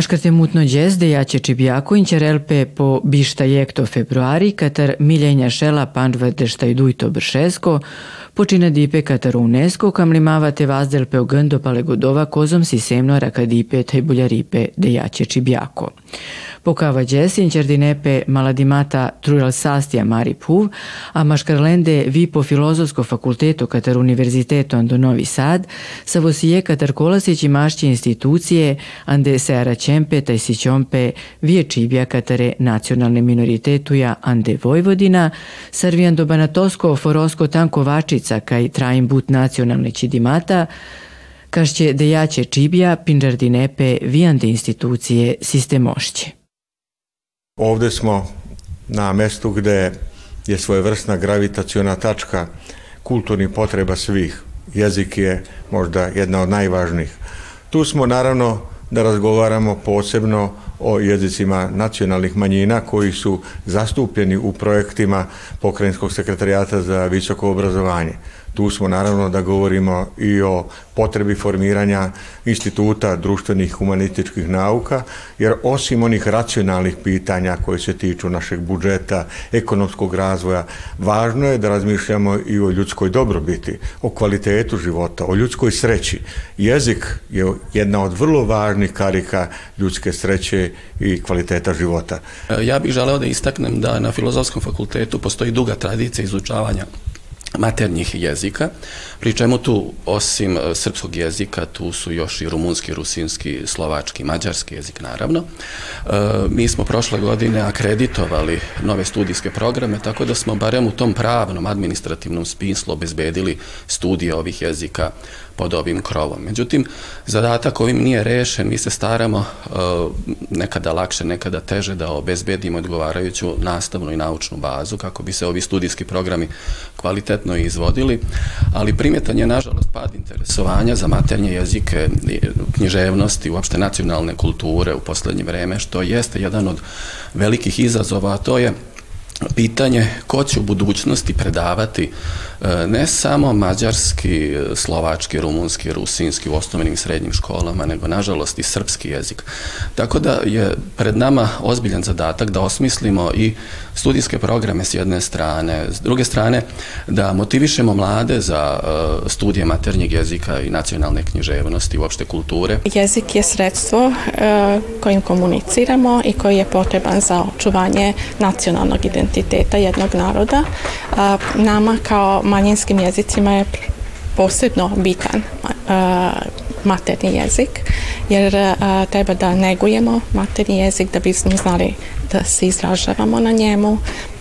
Maškarte mutno džezde jače čibjako inčerelpe po bišta jekto februari, katar miljenja šela pandva dešta i dujto bršesko, počina dipe katar UNESCO, kam limavate vazdelpe o gndo pale godova kozom si semno rakadipe taj buljaripe de jače čibjako. Pokava Đesin, Đerdinepe Maladimata Trujal Sastija Mari Puv, a Maškarlende vi po Filozofsko fakultetu Katar Univerzitetu do Novi Sad, sa vosije Katar Kolasić i mašće institucije ande Seara Čempe taj Sićompe vije čibja Katare nacionalne minoritetuja ande Vojvodina, Sarvijan do Banatosko Forosko Tankovačica kaj Trajim But nacionalne Čidimata, kašće dejaće čibja Pinđardinepe vijande institucije sistemošće. Ovde smo na mestu gde je svojevrsna gravitaciona tačka kulturnih potreba svih. Jezik je možda jedna od najvažnijih. Tu smo naravno da razgovaramo posebno o jezicima nacionalnih manjina koji su zastupljeni u projektima Pokrajinskog sekretarijata za visoko obrazovanje. Tu smo naravno da govorimo i o potrebi formiranja instituta društvenih humanističkih nauka, jer osim onih racionalnih pitanja koje se tiču našeg budžeta, ekonomskog razvoja, važno je da razmišljamo i o ljudskoj dobrobiti, o kvalitetu života, o ljudskoj sreći. Jezik je jedna od vrlo važnih karika ljudske sreće i kvaliteta života. Ja bih želeo da istaknem da na Filozofskom fakultetu postoji duga tradicija izučavanja maternjih jezika, pri čemu tu osim e, srpskog jezika tu su još i rumunski, rusinski, slovački, mađarski jezik naravno. E, mi smo prošle godine akreditovali nove studijske programe, tako da smo barem u tom pravnom administrativnom smislu obezbedili studije ovih jezika pod ovim krovom. Međutim, zadatak ovim nije rešen, mi se staramo uh, nekada lakše, nekada teže da obezbedimo odgovarajuću nastavnu i naučnu bazu kako bi se ovi studijski programi kvalitetno izvodili, ali primjetan je nažalost pad interesovanja za maternje jezike, književnosti, uopšte nacionalne kulture u poslednje vreme, što jeste jedan od velikih izazova, a to je pitanje ko će u budućnosti predavati e, ne samo mađarski, slovački, rumunski, rusinski u osnovnim srednjim školama, nego nažalost i srpski jezik. Tako da je pred nama ozbiljan zadatak da osmislimo i studijske programe s jedne strane, s druge strane da motivišemo mlade za e, studije maternjeg jezika i nacionalne književnosti, uopšte kulture. Jezik je sredstvo e, kojim komuniciramo i koji je potreban za očuvanje nacionalnog identiteta jednog naroda. Nama kao manjinskim jezicima je posebno bitan materni jezik, jer treba da negujemo materni jezik da bismo znali da se izražavamo na njemu,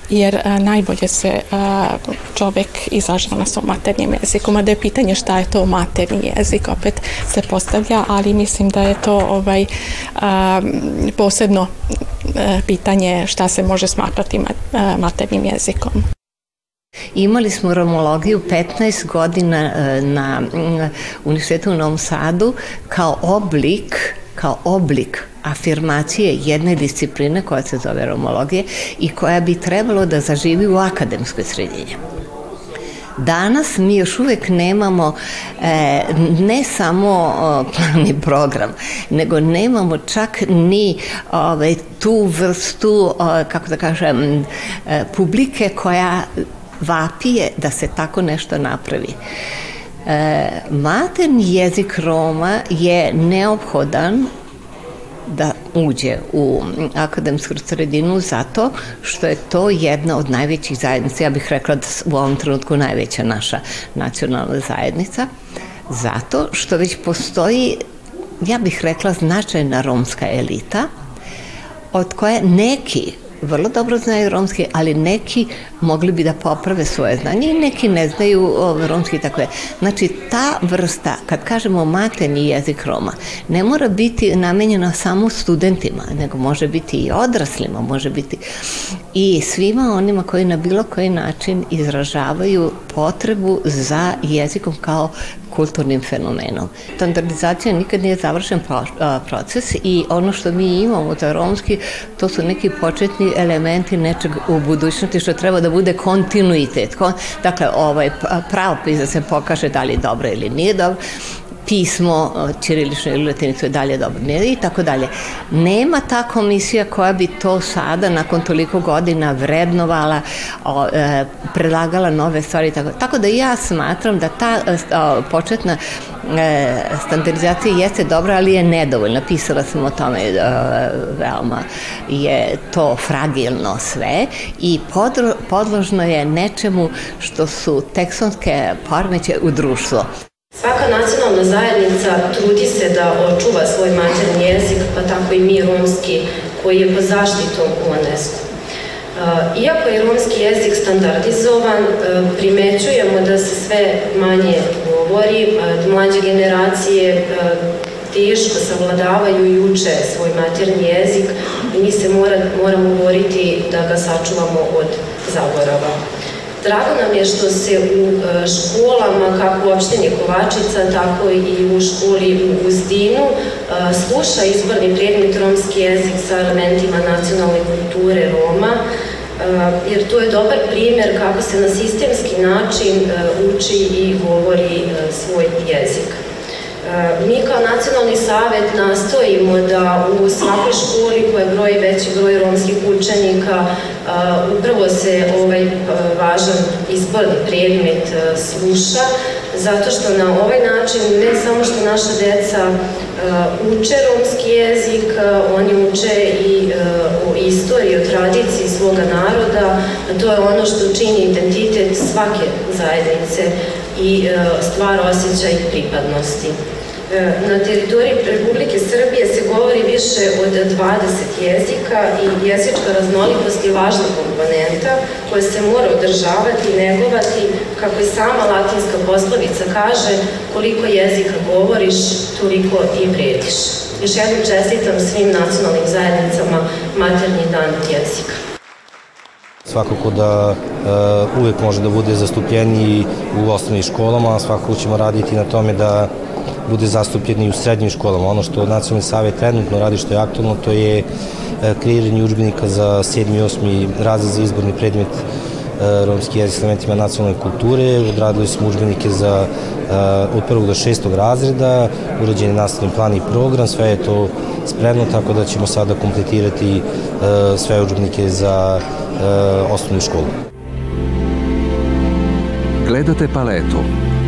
jer a, najbolje se a, čovek izražava na svom maternjem jeziku. Mada je pitanje šta je to materni jezik, opet se postavlja, ali mislim da je to ovaj a, posebno a, pitanje šta se može smatrati maternim jezikom. Imali smo romologiju 15 godina na Univerzitetu u Novom Sadu kao oblik kao oblik afirmacije jedne discipline koja se zove romologije i koja bi trebalo da zaživi u akademskoj sredini. Danas mi još uvek nemamo e, ne samo o, planni program, nego nemamo čak ni ove, tu vrstu, o, kako da kažem, e, publike koja vapije da se tako nešto napravi. E, materni jezik Roma je neophodan da uđe u akademsku sredinu zato što je to jedna od najvećih zajednica, ja bih rekla da u ovom trenutku najveća naša nacionalna zajednica, zato što već postoji, ja bih rekla, značajna romska elita, od koje neki vrlo dobro znaju romski, ali neki mogli bi da poprave svoje znanje i neki ne znaju romski i tako je. Znači, ta vrsta, kad kažemo materni jezik Roma, ne mora biti namenjena samo studentima, nego može biti i odraslima, može biti i svima onima koji na bilo koji način izražavaju potrebu za jezikom kao kulturnim fenomenom. Standardizacija nikad nije završen proces i ono što mi imamo za romski, to su neki početni elementi nečeg u budućnosti što treba da bude kontinuitet. Dakle, ovaj pravopis da se pokaže da li je dobro ili nije dobro, pismo ćirilično ili latinicu je dalje dobro i tako dalje. Nema ta komisija koja bi to sada nakon toliko godina vrednovala, o, e, predlagala nove stvari. Tako, tako da ja smatram da ta o, početna e, standardizacija jeste dobra, ali je nedovoljna. Pisala sam o tome e, veoma je to fragilno sve i podložno je nečemu što su teksonske poremeće u društvo. Svaka nacionalna zajednica trudi se da očuva svoj materni jezik, pa tako i mi romski, koji je pod zaštitom UNESCO. E, iako je romski jezik standardizovan, e, primećujemo da se sve manje govori, e, mlađe generacije teško savladavaju i uče svoj materni jezik i mi se mora, moramo boriti da ga sačuvamo od zaborava. Drago nam je što se u e, školama, kako u opštini Kovačica, tako i u školi u Uzdinu, e, sluša izborni predmet romski jezik sa elementima nacionalne kulture Roma, e, jer to je dobar primer kako se na sistemski način uči i govori svoj jezik. Mi kao nacionalni savet nastojimo da u svakoj školi koja broji veći broj romskih učenika upravo se ovaj važan izborni predmet sluša, zato što na ovaj način ne samo što naša deca uče romski jezik, oni uče i o istoriji, o tradiciji svoga naroda, to je ono što čini identitet svake zajednice i stvar osjećaj pripadnosti. E, na teritoriji Republike Srbije se govori više od 20 jezika i jezička raznolikost je važna komponenta koja se mora održavati i negovati, kako i sama latinska poslovica kaže, koliko jezika govoriš, toliko i vrediš. Još jednom čestitam svim nacionalnim zajednicama materni dan jezika. Svakako da e, uvek može da bude zastupljeniji u osnovnim školama, svakako ćemo raditi na tome da bude zastupljeni u srednjim školama. Ono što Nacionalni savjet trenutno radi što je aktualno, to je e, kreiranje učbenika za 7. i 8. razred za izborni predmet e, romski jezik s elementima nacionalne kulture. Odradili smo učbenike za e, od prvog do šestog razreda, urađen je nastavni plan i program, sve je to spremno, tako da ćemo sada kompletirati sve učbenike za osnovnu školu. Gledate paletu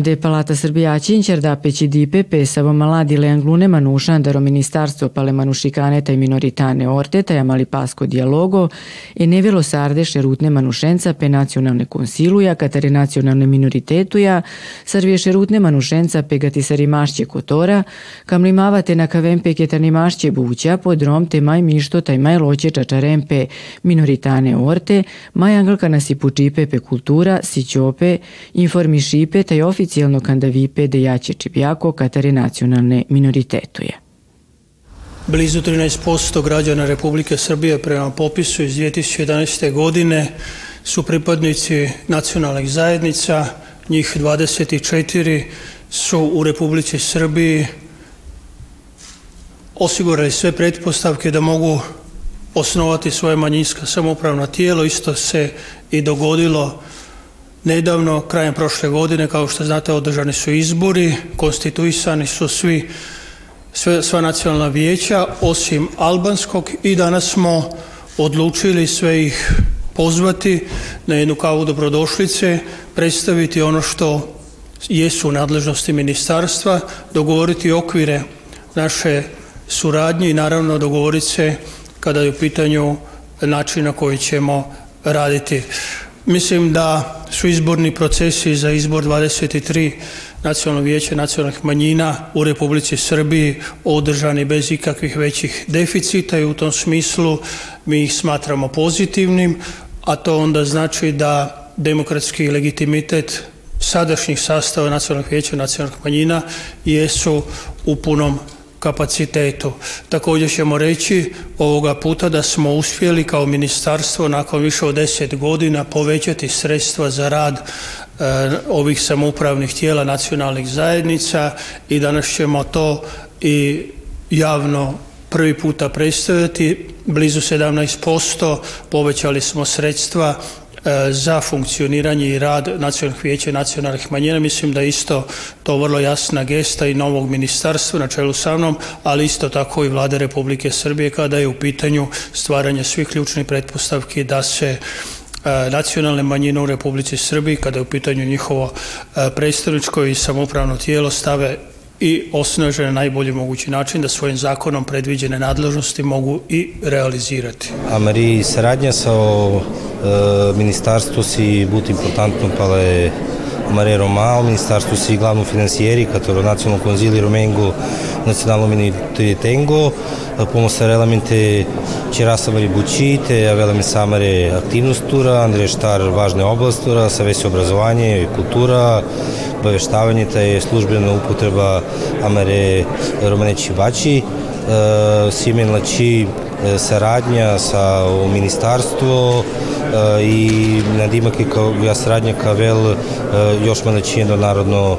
Ande Palata Srbijaci incerdapeći dipe pesavo maladile anglune manušan daro ministarstvo pale manušikaneta i minoritane orteta ja mali pasko dialogo e nevelo sardeše rutne manušenca pe nacionalne konsiluja katare nacionalne minoritetuja sarvješe rutne manušenca pe gatisari mašće kotora kam limavate na kavempe ketani mašće buća pod rom te maj mišto taj maj loće čačarempe minoritane orte maj anglka nasipučipe pe kultura sićope informišipe taj ofi oficijalno kandavipe da jače čipjako katare nacionalne minoritetoje. Blizu 13% građana Republike Srbije prema popisu iz 2011. godine su pripadnici nacionalnih zajednica, njih 24 su u Republici Srbiji osigurali sve pretpostavke da mogu osnovati svoje manjinska samopravna tijelo. Isto se i dogodilo Nedavno, krajem prošle godine, kao što znate, održani su izbori, konstituisani su svi sve, sva nacionalna vijeća, osim albanskog i danas smo odlučili sve ih pozvati na jednu kavu dobrodošlice, predstaviti ono što jesu u nadležnosti ministarstva, dogovoriti okvire naše suradnje i naravno dogovoriti se kada je u pitanju način na koji ćemo raditi. Mislim da su izborni procesi za izbor 23 nacionalnog vijeća nacionalnih manjina u Republici Srbiji održani bez ikakvih većih deficita i u tom smislu mi ih smatramo pozitivnim, a to onda znači da demokratski legitimitet sadašnjih sastava nacionalnog vijeća nacionalnih manjina jesu u punom kapacitetu. Također ćemo reći ovoga puta da smo uspjeli kao ministarstvo nakon više od deset godina povećati sredstva za rad e, ovih samoupravnih tijela nacionalnih zajednica i danas ćemo to i javno prvi puta predstaviti. Blizu 17% povećali smo sredstva za funkcioniranje i rad nacionalnih vijeća i nacionalnih manjina. Mislim da isto to vrlo jasna gesta i novog ministarstva na čelu sa mnom, ali isto tako i vlade Republike Srbije kada je u pitanju stvaranje svih ključnih pretpostavki da se e, nacionalne manjine u Republici Srbiji kada je u pitanju njihovo e, predstavničko i samopravno tijelo stave i osnaže na najbolji mogući način da svojim zakonom predviđene nadležnosti mogu i realizirati. A Marie, saradnja sa o, e, ministarstvu si bud importantno pale Maria Romao, ministarstvu si glavno finansijeri, katero nacionalno konzili Romengo nacionalno tengo, pomo sarelamente Čerasa Mari Bučite, avela me samare aktivnost tura, Andrej Štar važne oblast tura, savesi obrazovanje, kultura, obaveštavanje, ta je službena upotreba Amare Romaneći Bači, e, Simen Lači e, saradnja sa ministarstvo i nadimak je kao ja saradnja ka vel još malećijeno narodno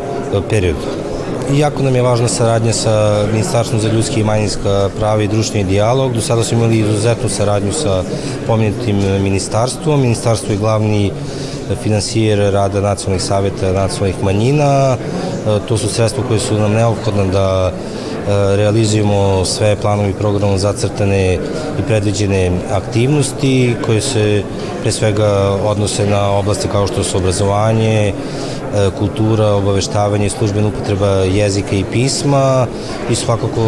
period. Jako nam je važna saradnja sa Ministarstvom za ljudski i manjinska prava i društveni dijalog. Do sada smo imali izuzetnu saradnju sa pomenutim ministarstvom. Ministarstvo je glavni finansijer rada nacionalnih savjeta nacionalnih manjina. To su sredstva koje su nam neophodne da realizujemo sve planovi i programom zacrtane i predviđene aktivnosti koje se pre svega odnose na oblasti kao što su obrazovanje, E, kultura, obaveštavanje, službena upotreba jezika i pisma i svakako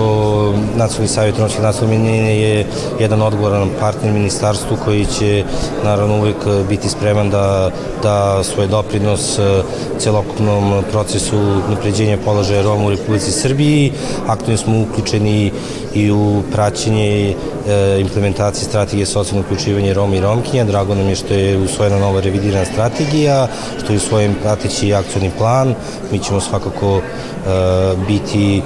Nacionalni savjet romskih nacionalnih manjina je jedan odgovoran partner ministarstvu koji će naravno uvek biti spreman da da svoj doprinos e, celokupnom procesu napređenja položaja Roma u Republici Srbiji. Aktivno smo uključeni i u praćenje e, implementacije strategije socijalnog uključivanja Roma i Romkinja. Drago nam je što je usvojena nova revidirana strategija, što je usvojen prateći akcijni plan. Mi ćemo svakako e, biti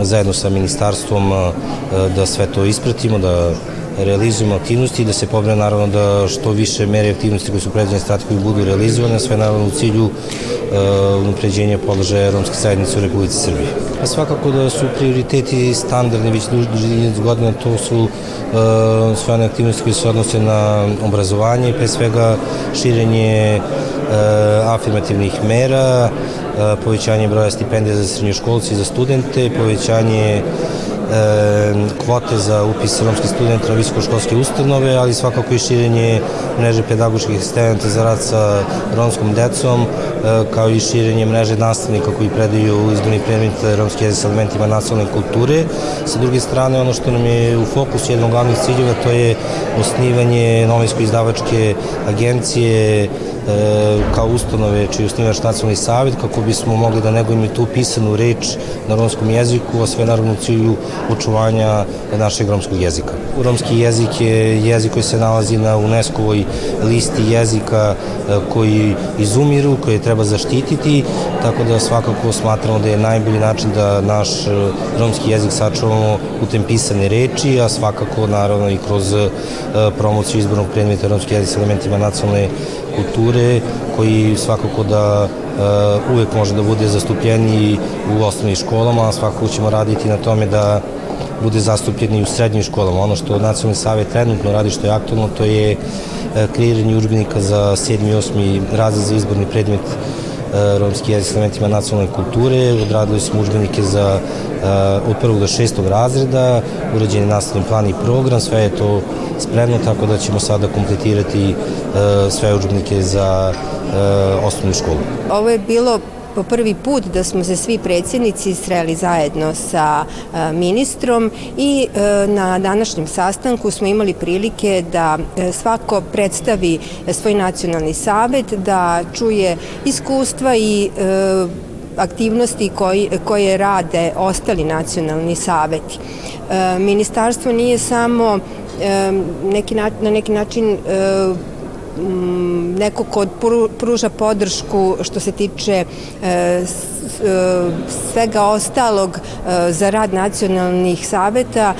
zajedno sa ministarstvom da sve to ispratimo, da realizujemo aktivnosti i da se pobrine naravno da što više mere aktivnosti koje su predviđene strategiju budu realizovane, sve naravno u cilju uh, unapređenja položaja romske zajednice u Republici Srbije. A svakako da su prioriteti standardni već duži godina, to su uh, sve one aktivnosti koje se odnose na obrazovanje, pre svega širenje uh, afirmativnih mera, povećanje broja stipendija za srednjoškolci i za studente, povećanje kvote za upis romskih studenta na visokoškolske ustanove, ali svakako i širenje mreže pedagoških asistenta za rad sa romskom decom, e, kao i širenje mreže nastavnika koji predaju izborni predmet romski jezik sa elementima nacionalne kulture. Sa druge strane, ono što nam je u fokusu jednog glavnih ciljeva, to je osnivanje novinsko-izdavačke agencije E, kao ustanove čiji osnivač nacionalni savjet kako bismo mogli da negujemo tu pisanu reč na romskom jeziku, a sve naravno u cilju očuvanja našeg romskog jezika. Romski jezik je jezik koji se nalazi na UNESCO-ovoj listi jezika e, koji izumiru, koje treba zaštititi, tako da svakako smatramo da je najbolji način da naš e, romski jezik sačuvamo putem pisane reči, a svakako naravno i kroz promociju izbornog predmeta romski jezik s elementima nacionalne kulture koji svakako da uvek može da bude zastupljeniji u osnovnim školama, a svakako ćemo raditi na tome da bude zastupljeni u srednjim školama. Ono što Nacionalni savjet trenutno radi što je aktualno, to je uh, kreiranje udžbenika za 7. i 8. razred za izborni predmet uh, romski jezik s elementima nacionalne kulture. Odradili smo udžbenike za od prvog do šestog razreda, urađen je nastavni plan i program, sve je to spremno, tako da ćemo sada kompletirati sve učbenike za osnovnu školu. Ovo je bilo po prvi put da smo se svi predsjednici sreli zajedno sa e, ministrom i na današnjem sastanku smo imali prilike da svako predstavi svoj nacionalni savet, da čuje iskustva i aktivnosti koji, koje rade ostali nacionalni saveti. Ministarstvo nije samo neki na neki način neko ko pruža podršku što se tiče svega ostalog za rad nacionalnih saveta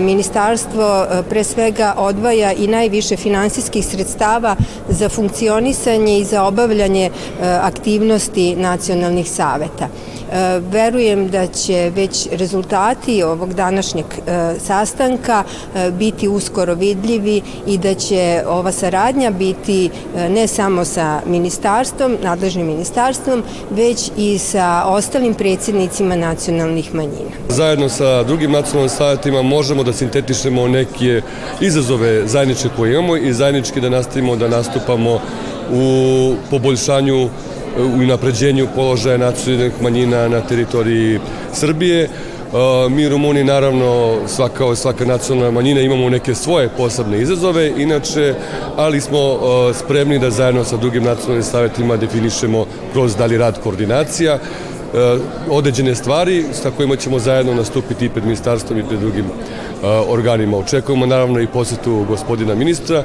ministarstvo pre svega odvaja i najviše finansijskih sredstava za funkcionisanje i za obavljanje aktivnosti nacionalnih saveta. E, verujem da će već rezultati ovog današnjeg e, sastanka e, biti uskoro vidljivi i da će ova saradnja biti ne samo sa ministarstvom, nadležnim ministarstvom, već i sa ostalim predsjednicima nacionalnih manjina. Zajedno sa drugim nacionalnim savjetima možemo da sintetišemo neke izazove zajedničke koje imamo i zajednički da nastavimo da nastupamo u poboljšanju u napređenju položaja nacionalnih manjina na teritoriji Srbije. Mi Rumuni naravno svaka, svaka nacionalna manjina imamo neke svoje posebne izazove, inače, ali smo spremni da zajedno sa drugim nacionalnim savjetima definišemo kroz dali rad koordinacija određene stvari sa kojima ćemo zajedno nastupiti i pred ministarstvom i pred drugim organima. Očekujemo naravno i posetu gospodina ministra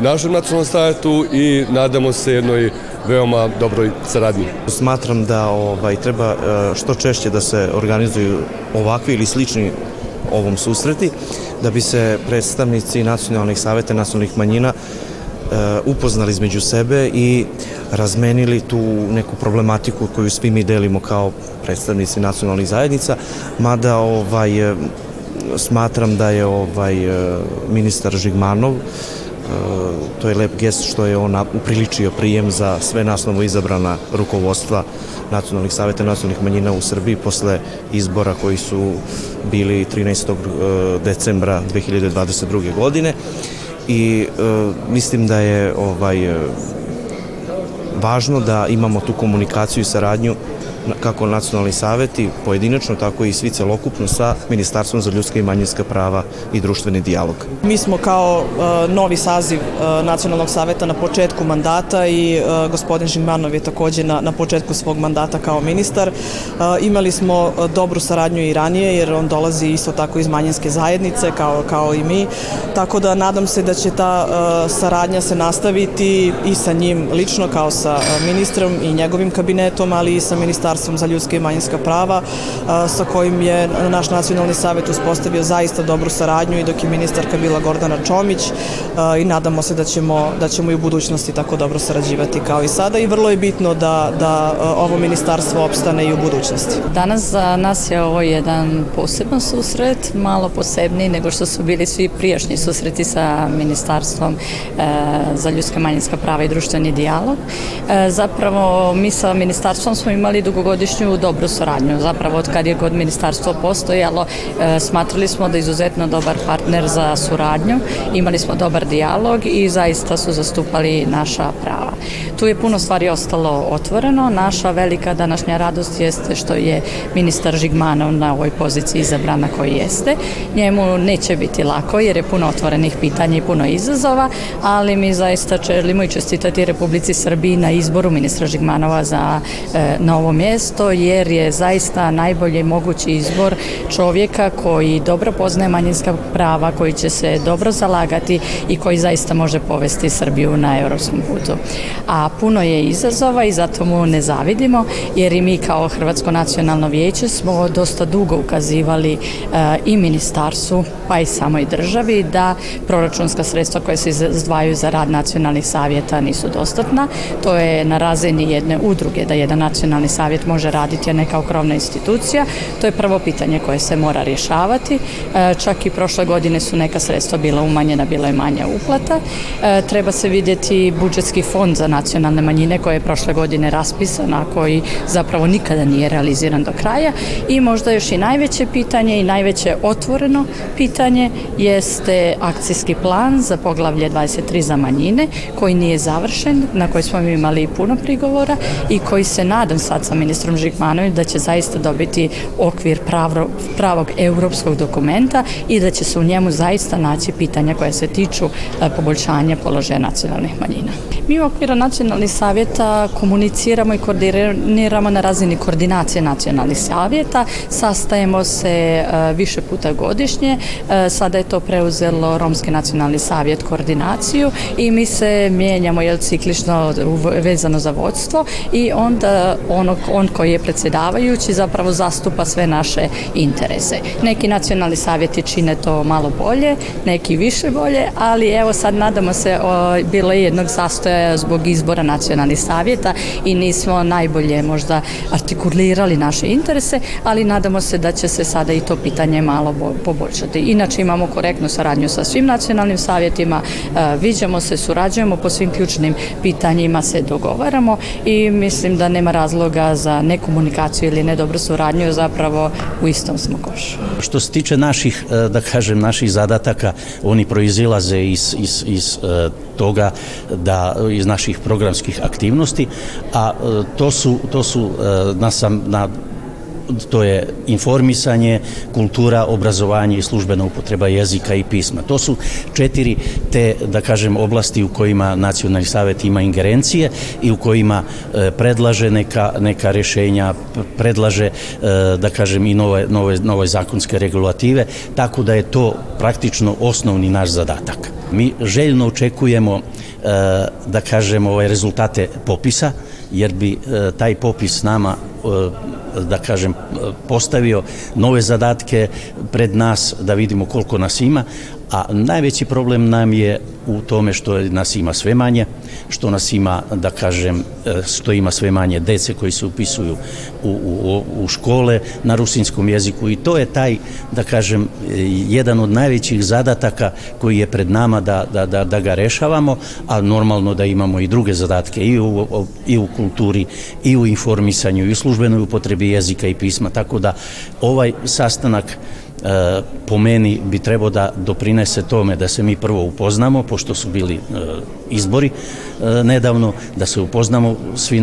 našem nacionalnom savjetu i nadamo se jednoj veoma dobroj saradnji. Smatram da ovaj treba e, što češće da se organizuju ovakvi ili slični ovom susreti, da bi se predstavnici nacionalnih saveta nacionalnih manjina e, upoznali između sebe i razmenili tu neku problematiku koju svi mi delimo kao predstavnici nacionalnih zajednica, mada ovaj, e, smatram da je ovaj ministar Žigmanov to je lep gest što je on upriličio prijem za sve nasnovo izabrana rukovodstva nacionalnih saveta nacionalnih manjina u Srbiji posle izbora koji su bili 13. E, decembra 2022. godine i e, mislim da je ovaj e, važno da imamo tu komunikaciju i saradnju kako nacionalni saveti pojedinačno, tako i svi celokupno sa Ministarstvom za ljudska i manjinska prava i društveni dijalog. Mi smo kao uh, novi saziv uh, Nacionalnog saveta na početku mandata i uh, gospodin Žigmanov je takođe na, na početku svog mandata kao ministar. Imali smo dobru saradnju i ranije jer on dolazi isto tako iz manjinske zajednice kao, kao i mi, tako da nadam se da će ta saradnja se nastaviti i sa njim lično kao sa ministrom i njegovim kabinetom, ali i sa ministarstvom Ministarstvom za ljudske i manjinska prava sa kojim je naš nacionalni savet uspostavio zaista dobru saradnju i dok je ministarka bila Gordana Čomić i nadamo se da ćemo, da ćemo i u budućnosti tako dobro sarađivati kao i sada i vrlo je bitno da, da ovo ministarstvo opstane i u budućnosti. Danas za nas je ovo jedan poseban susret, malo posebniji nego što su bili svi prijašnji susreti sa Ministarstvom e, za ljudska manjinska prava i društveni dijalog. E, zapravo mi sa ministarstvom smo imali dugo dugogodišnju dobru saradnju. Zapravo od kad je god ministarstvo postojalo, e, smatrali smo da je izuzetno dobar partner za suradnju, imali smo dobar dijalog i zaista su zastupali naša prava. Tu je puno stvari ostalo otvoreno. Naša velika današnja radost jeste što je ministar Žigmanov na ovoj poziciji izabrana koji jeste. Njemu neće biti lako jer je puno otvorenih pitanja i puno izazova, ali mi zaista želimo i čestitati Republici Srbiji na izboru ministra Žigmanova za e, novo mjesto jer je zaista najbolji mogući izbor čovjeka koji dobro poznaje manjinska prava, koji će se dobro zalagati i koji zaista može povesti Srbiju na europskom putu. A puno je izazova i zato mu ne zavidimo jer i mi kao Hrvatsko nacionalno vijeće smo dosta dugo ukazivali e, i ministarstvu pa i samoj državi da proračunska sredstva koje se izdvajaju za rad nacionalnih savjeta nisu dostatna. To je na razini jedne udruge da jedan nacionalni savjet može raditi, a ne kao krovna institucija. To je prvo pitanje koje se mora rješavati. E, čak i prošle godine su neka sredstva bila umanjena, bila je manja uplata. E, treba se vidjeti budžetski fond za nacionalne manjine koje je prošle godine raspisan, a koji zapravo nikada nije realiziran do kraja. I možda još i najveće pitanje i najveće otvoreno pitanje jeste akcijski plan za poglavlje 23 za manjine koji nije završen, na koji smo imali puno prigovora i koji se nadam sad sa ministrom Žigmanović da će zaista dobiti okvir pravo, pravog europskog dokumenta i da će se u njemu zaista naći pitanja koja se tiču e, poboljšanja položaja nacionalnih manjina. Mi u okviru nacionalnih savjeta komuniciramo i koordiniramo na razini koordinacije nacionalnih savjeta, sastajemo se e, više puta godišnje, e, sada je to preuzelo Romski nacionalni savjet koordinaciju i mi se mijenjamo jel ciklično vezano za vodstvo i onda onog, on koji je predsjedavajući zapravo zastupa sve naše interese. Neki nacionalni savjeti čine to malo bolje, neki više bolje, ali evo sad nadamo se, o, bilo je jednog zastoja zbog izbora nacionalnih savjeta i nismo najbolje možda artikulirali naše interese, ali nadamo se da će se sada i to pitanje malo poboljšati. Inače imamo korektnu saradnju sa svim nacionalnim savjetima, e, viđamo se, surađujemo po svim ključnim pitanjima, se dogovaramo i mislim da nema razloga za nekomunikaciju ili nedobru suradnju, zapravo u istom smo košu. Što se tiče naših, e, da kažem, naših zadataka, oni proizilaze iz, iz, iz e, toga da iz naših programskih aktivnosti, a to su, to su na, sam, na to je informisanje, kultura, obrazovanje i službena upotreba jezika i pisma. To su četiri te, da kažem, oblasti u kojima Nacionalni savet ima ingerencije i u kojima e, predlaže neka, neka rešenja, predlaže, e, da kažem, i nove, nove, nove zakonske regulative, tako da je to praktično osnovni naš zadatak. Mi željno očekujemo, e, da kažem, ovaj rezultate popisa, jer bi taj popis nama da kažem, postavio nove zadatke pred nas da vidimo koliko nas ima, a najveći problem nam je u tome što nas ima sve manje, što nas ima, da kažem, e, što ima sve manje dece koji se upisuju u, u, u škole na rusinskom jeziku. I to je taj, da kažem, jedan od najvećih zadataka koji je pred nama da, da, da, da ga rešavamo, a normalno da imamo i druge zadatke i u, i u kulturi, i u informisanju, i u službenoj upotrebi jezika i pisma, tako da ovaj sastanak E, po meni bi trebao da doprinese tome da se mi prvo upoznamo, pošto su bili e, izbori e, nedavno, da se upoznamo svi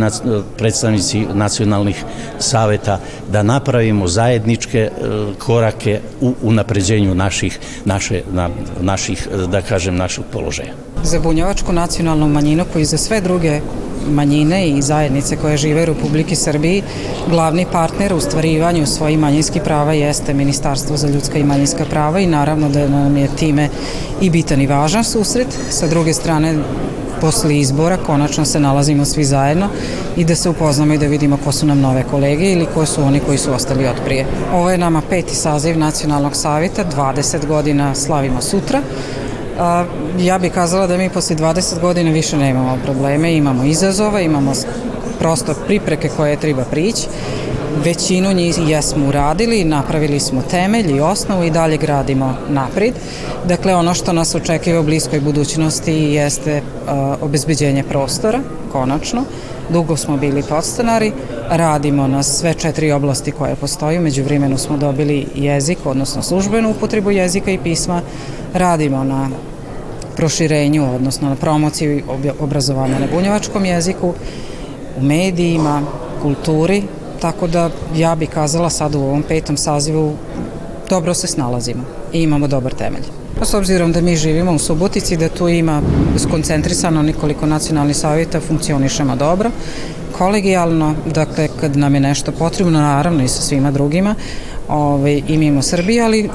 predstavnici nacionalnih saveta, da napravimo zajedničke korake u unapređenju naših, naše, na, naših da kažem, našeg položaja. Za bunjevačku nacionalnu manjinu koji za sve druge manjine i zajednice koje žive u Republiki Srbiji, glavni partner u stvarivanju svojih manjinskih prava jeste Ministarstvo za ljudska i manjinska prava i naravno da nam je time i bitan i važan susret. Sa druge strane, posle izbora konačno se nalazimo svi zajedno i da se upoznamo i da vidimo ko su nam nove kolege ili ko su oni koji su ostali od prije. Ovo je nama peti saziv Nacionalnog savjeta, 20 godina slavimo sutra. A, ja bih kazala da mi posle 20 godina više nemamo probleme, imamo izazove, imamo prosto pripreke koje treba prići. Većinu njih jesmo uradili, napravili smo temelj i osnovu i dalje gradimo napred. Dakle, ono što nas očekuje u bliskoj budućnosti jeste a, obezbeđenje prostora, konačno. Dugo smo bili podstanari, radimo na sve četiri oblasti koje postoju, među vremenu smo dobili jezik, odnosno službenu upotrebu jezika i pisma, radimo na proširenju, odnosno na promociji obrazovanja na bunjevačkom jeziku, u medijima, kulturi, tako da ja bih kazala sad u ovom petom sazivu dobro se snalazimo i imamo dobar temelj. S obzirom da mi živimo u Subotici, da tu ima skoncentrisano nikoliko nacionalnih savjeta, funkcionišemo dobro, kolegijalno, dakle kad nam je nešto potrebno, naravno i sa svima drugima, ovaj, i mimo Srbije, ali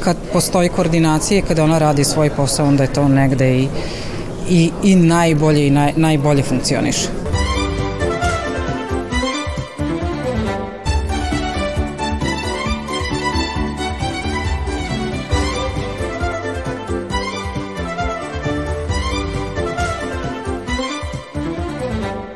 kad postoji koordinacija, kada ona radi svoj posao, onda je to negde i, i, i najbolje i naj, najbolje funkcioniše.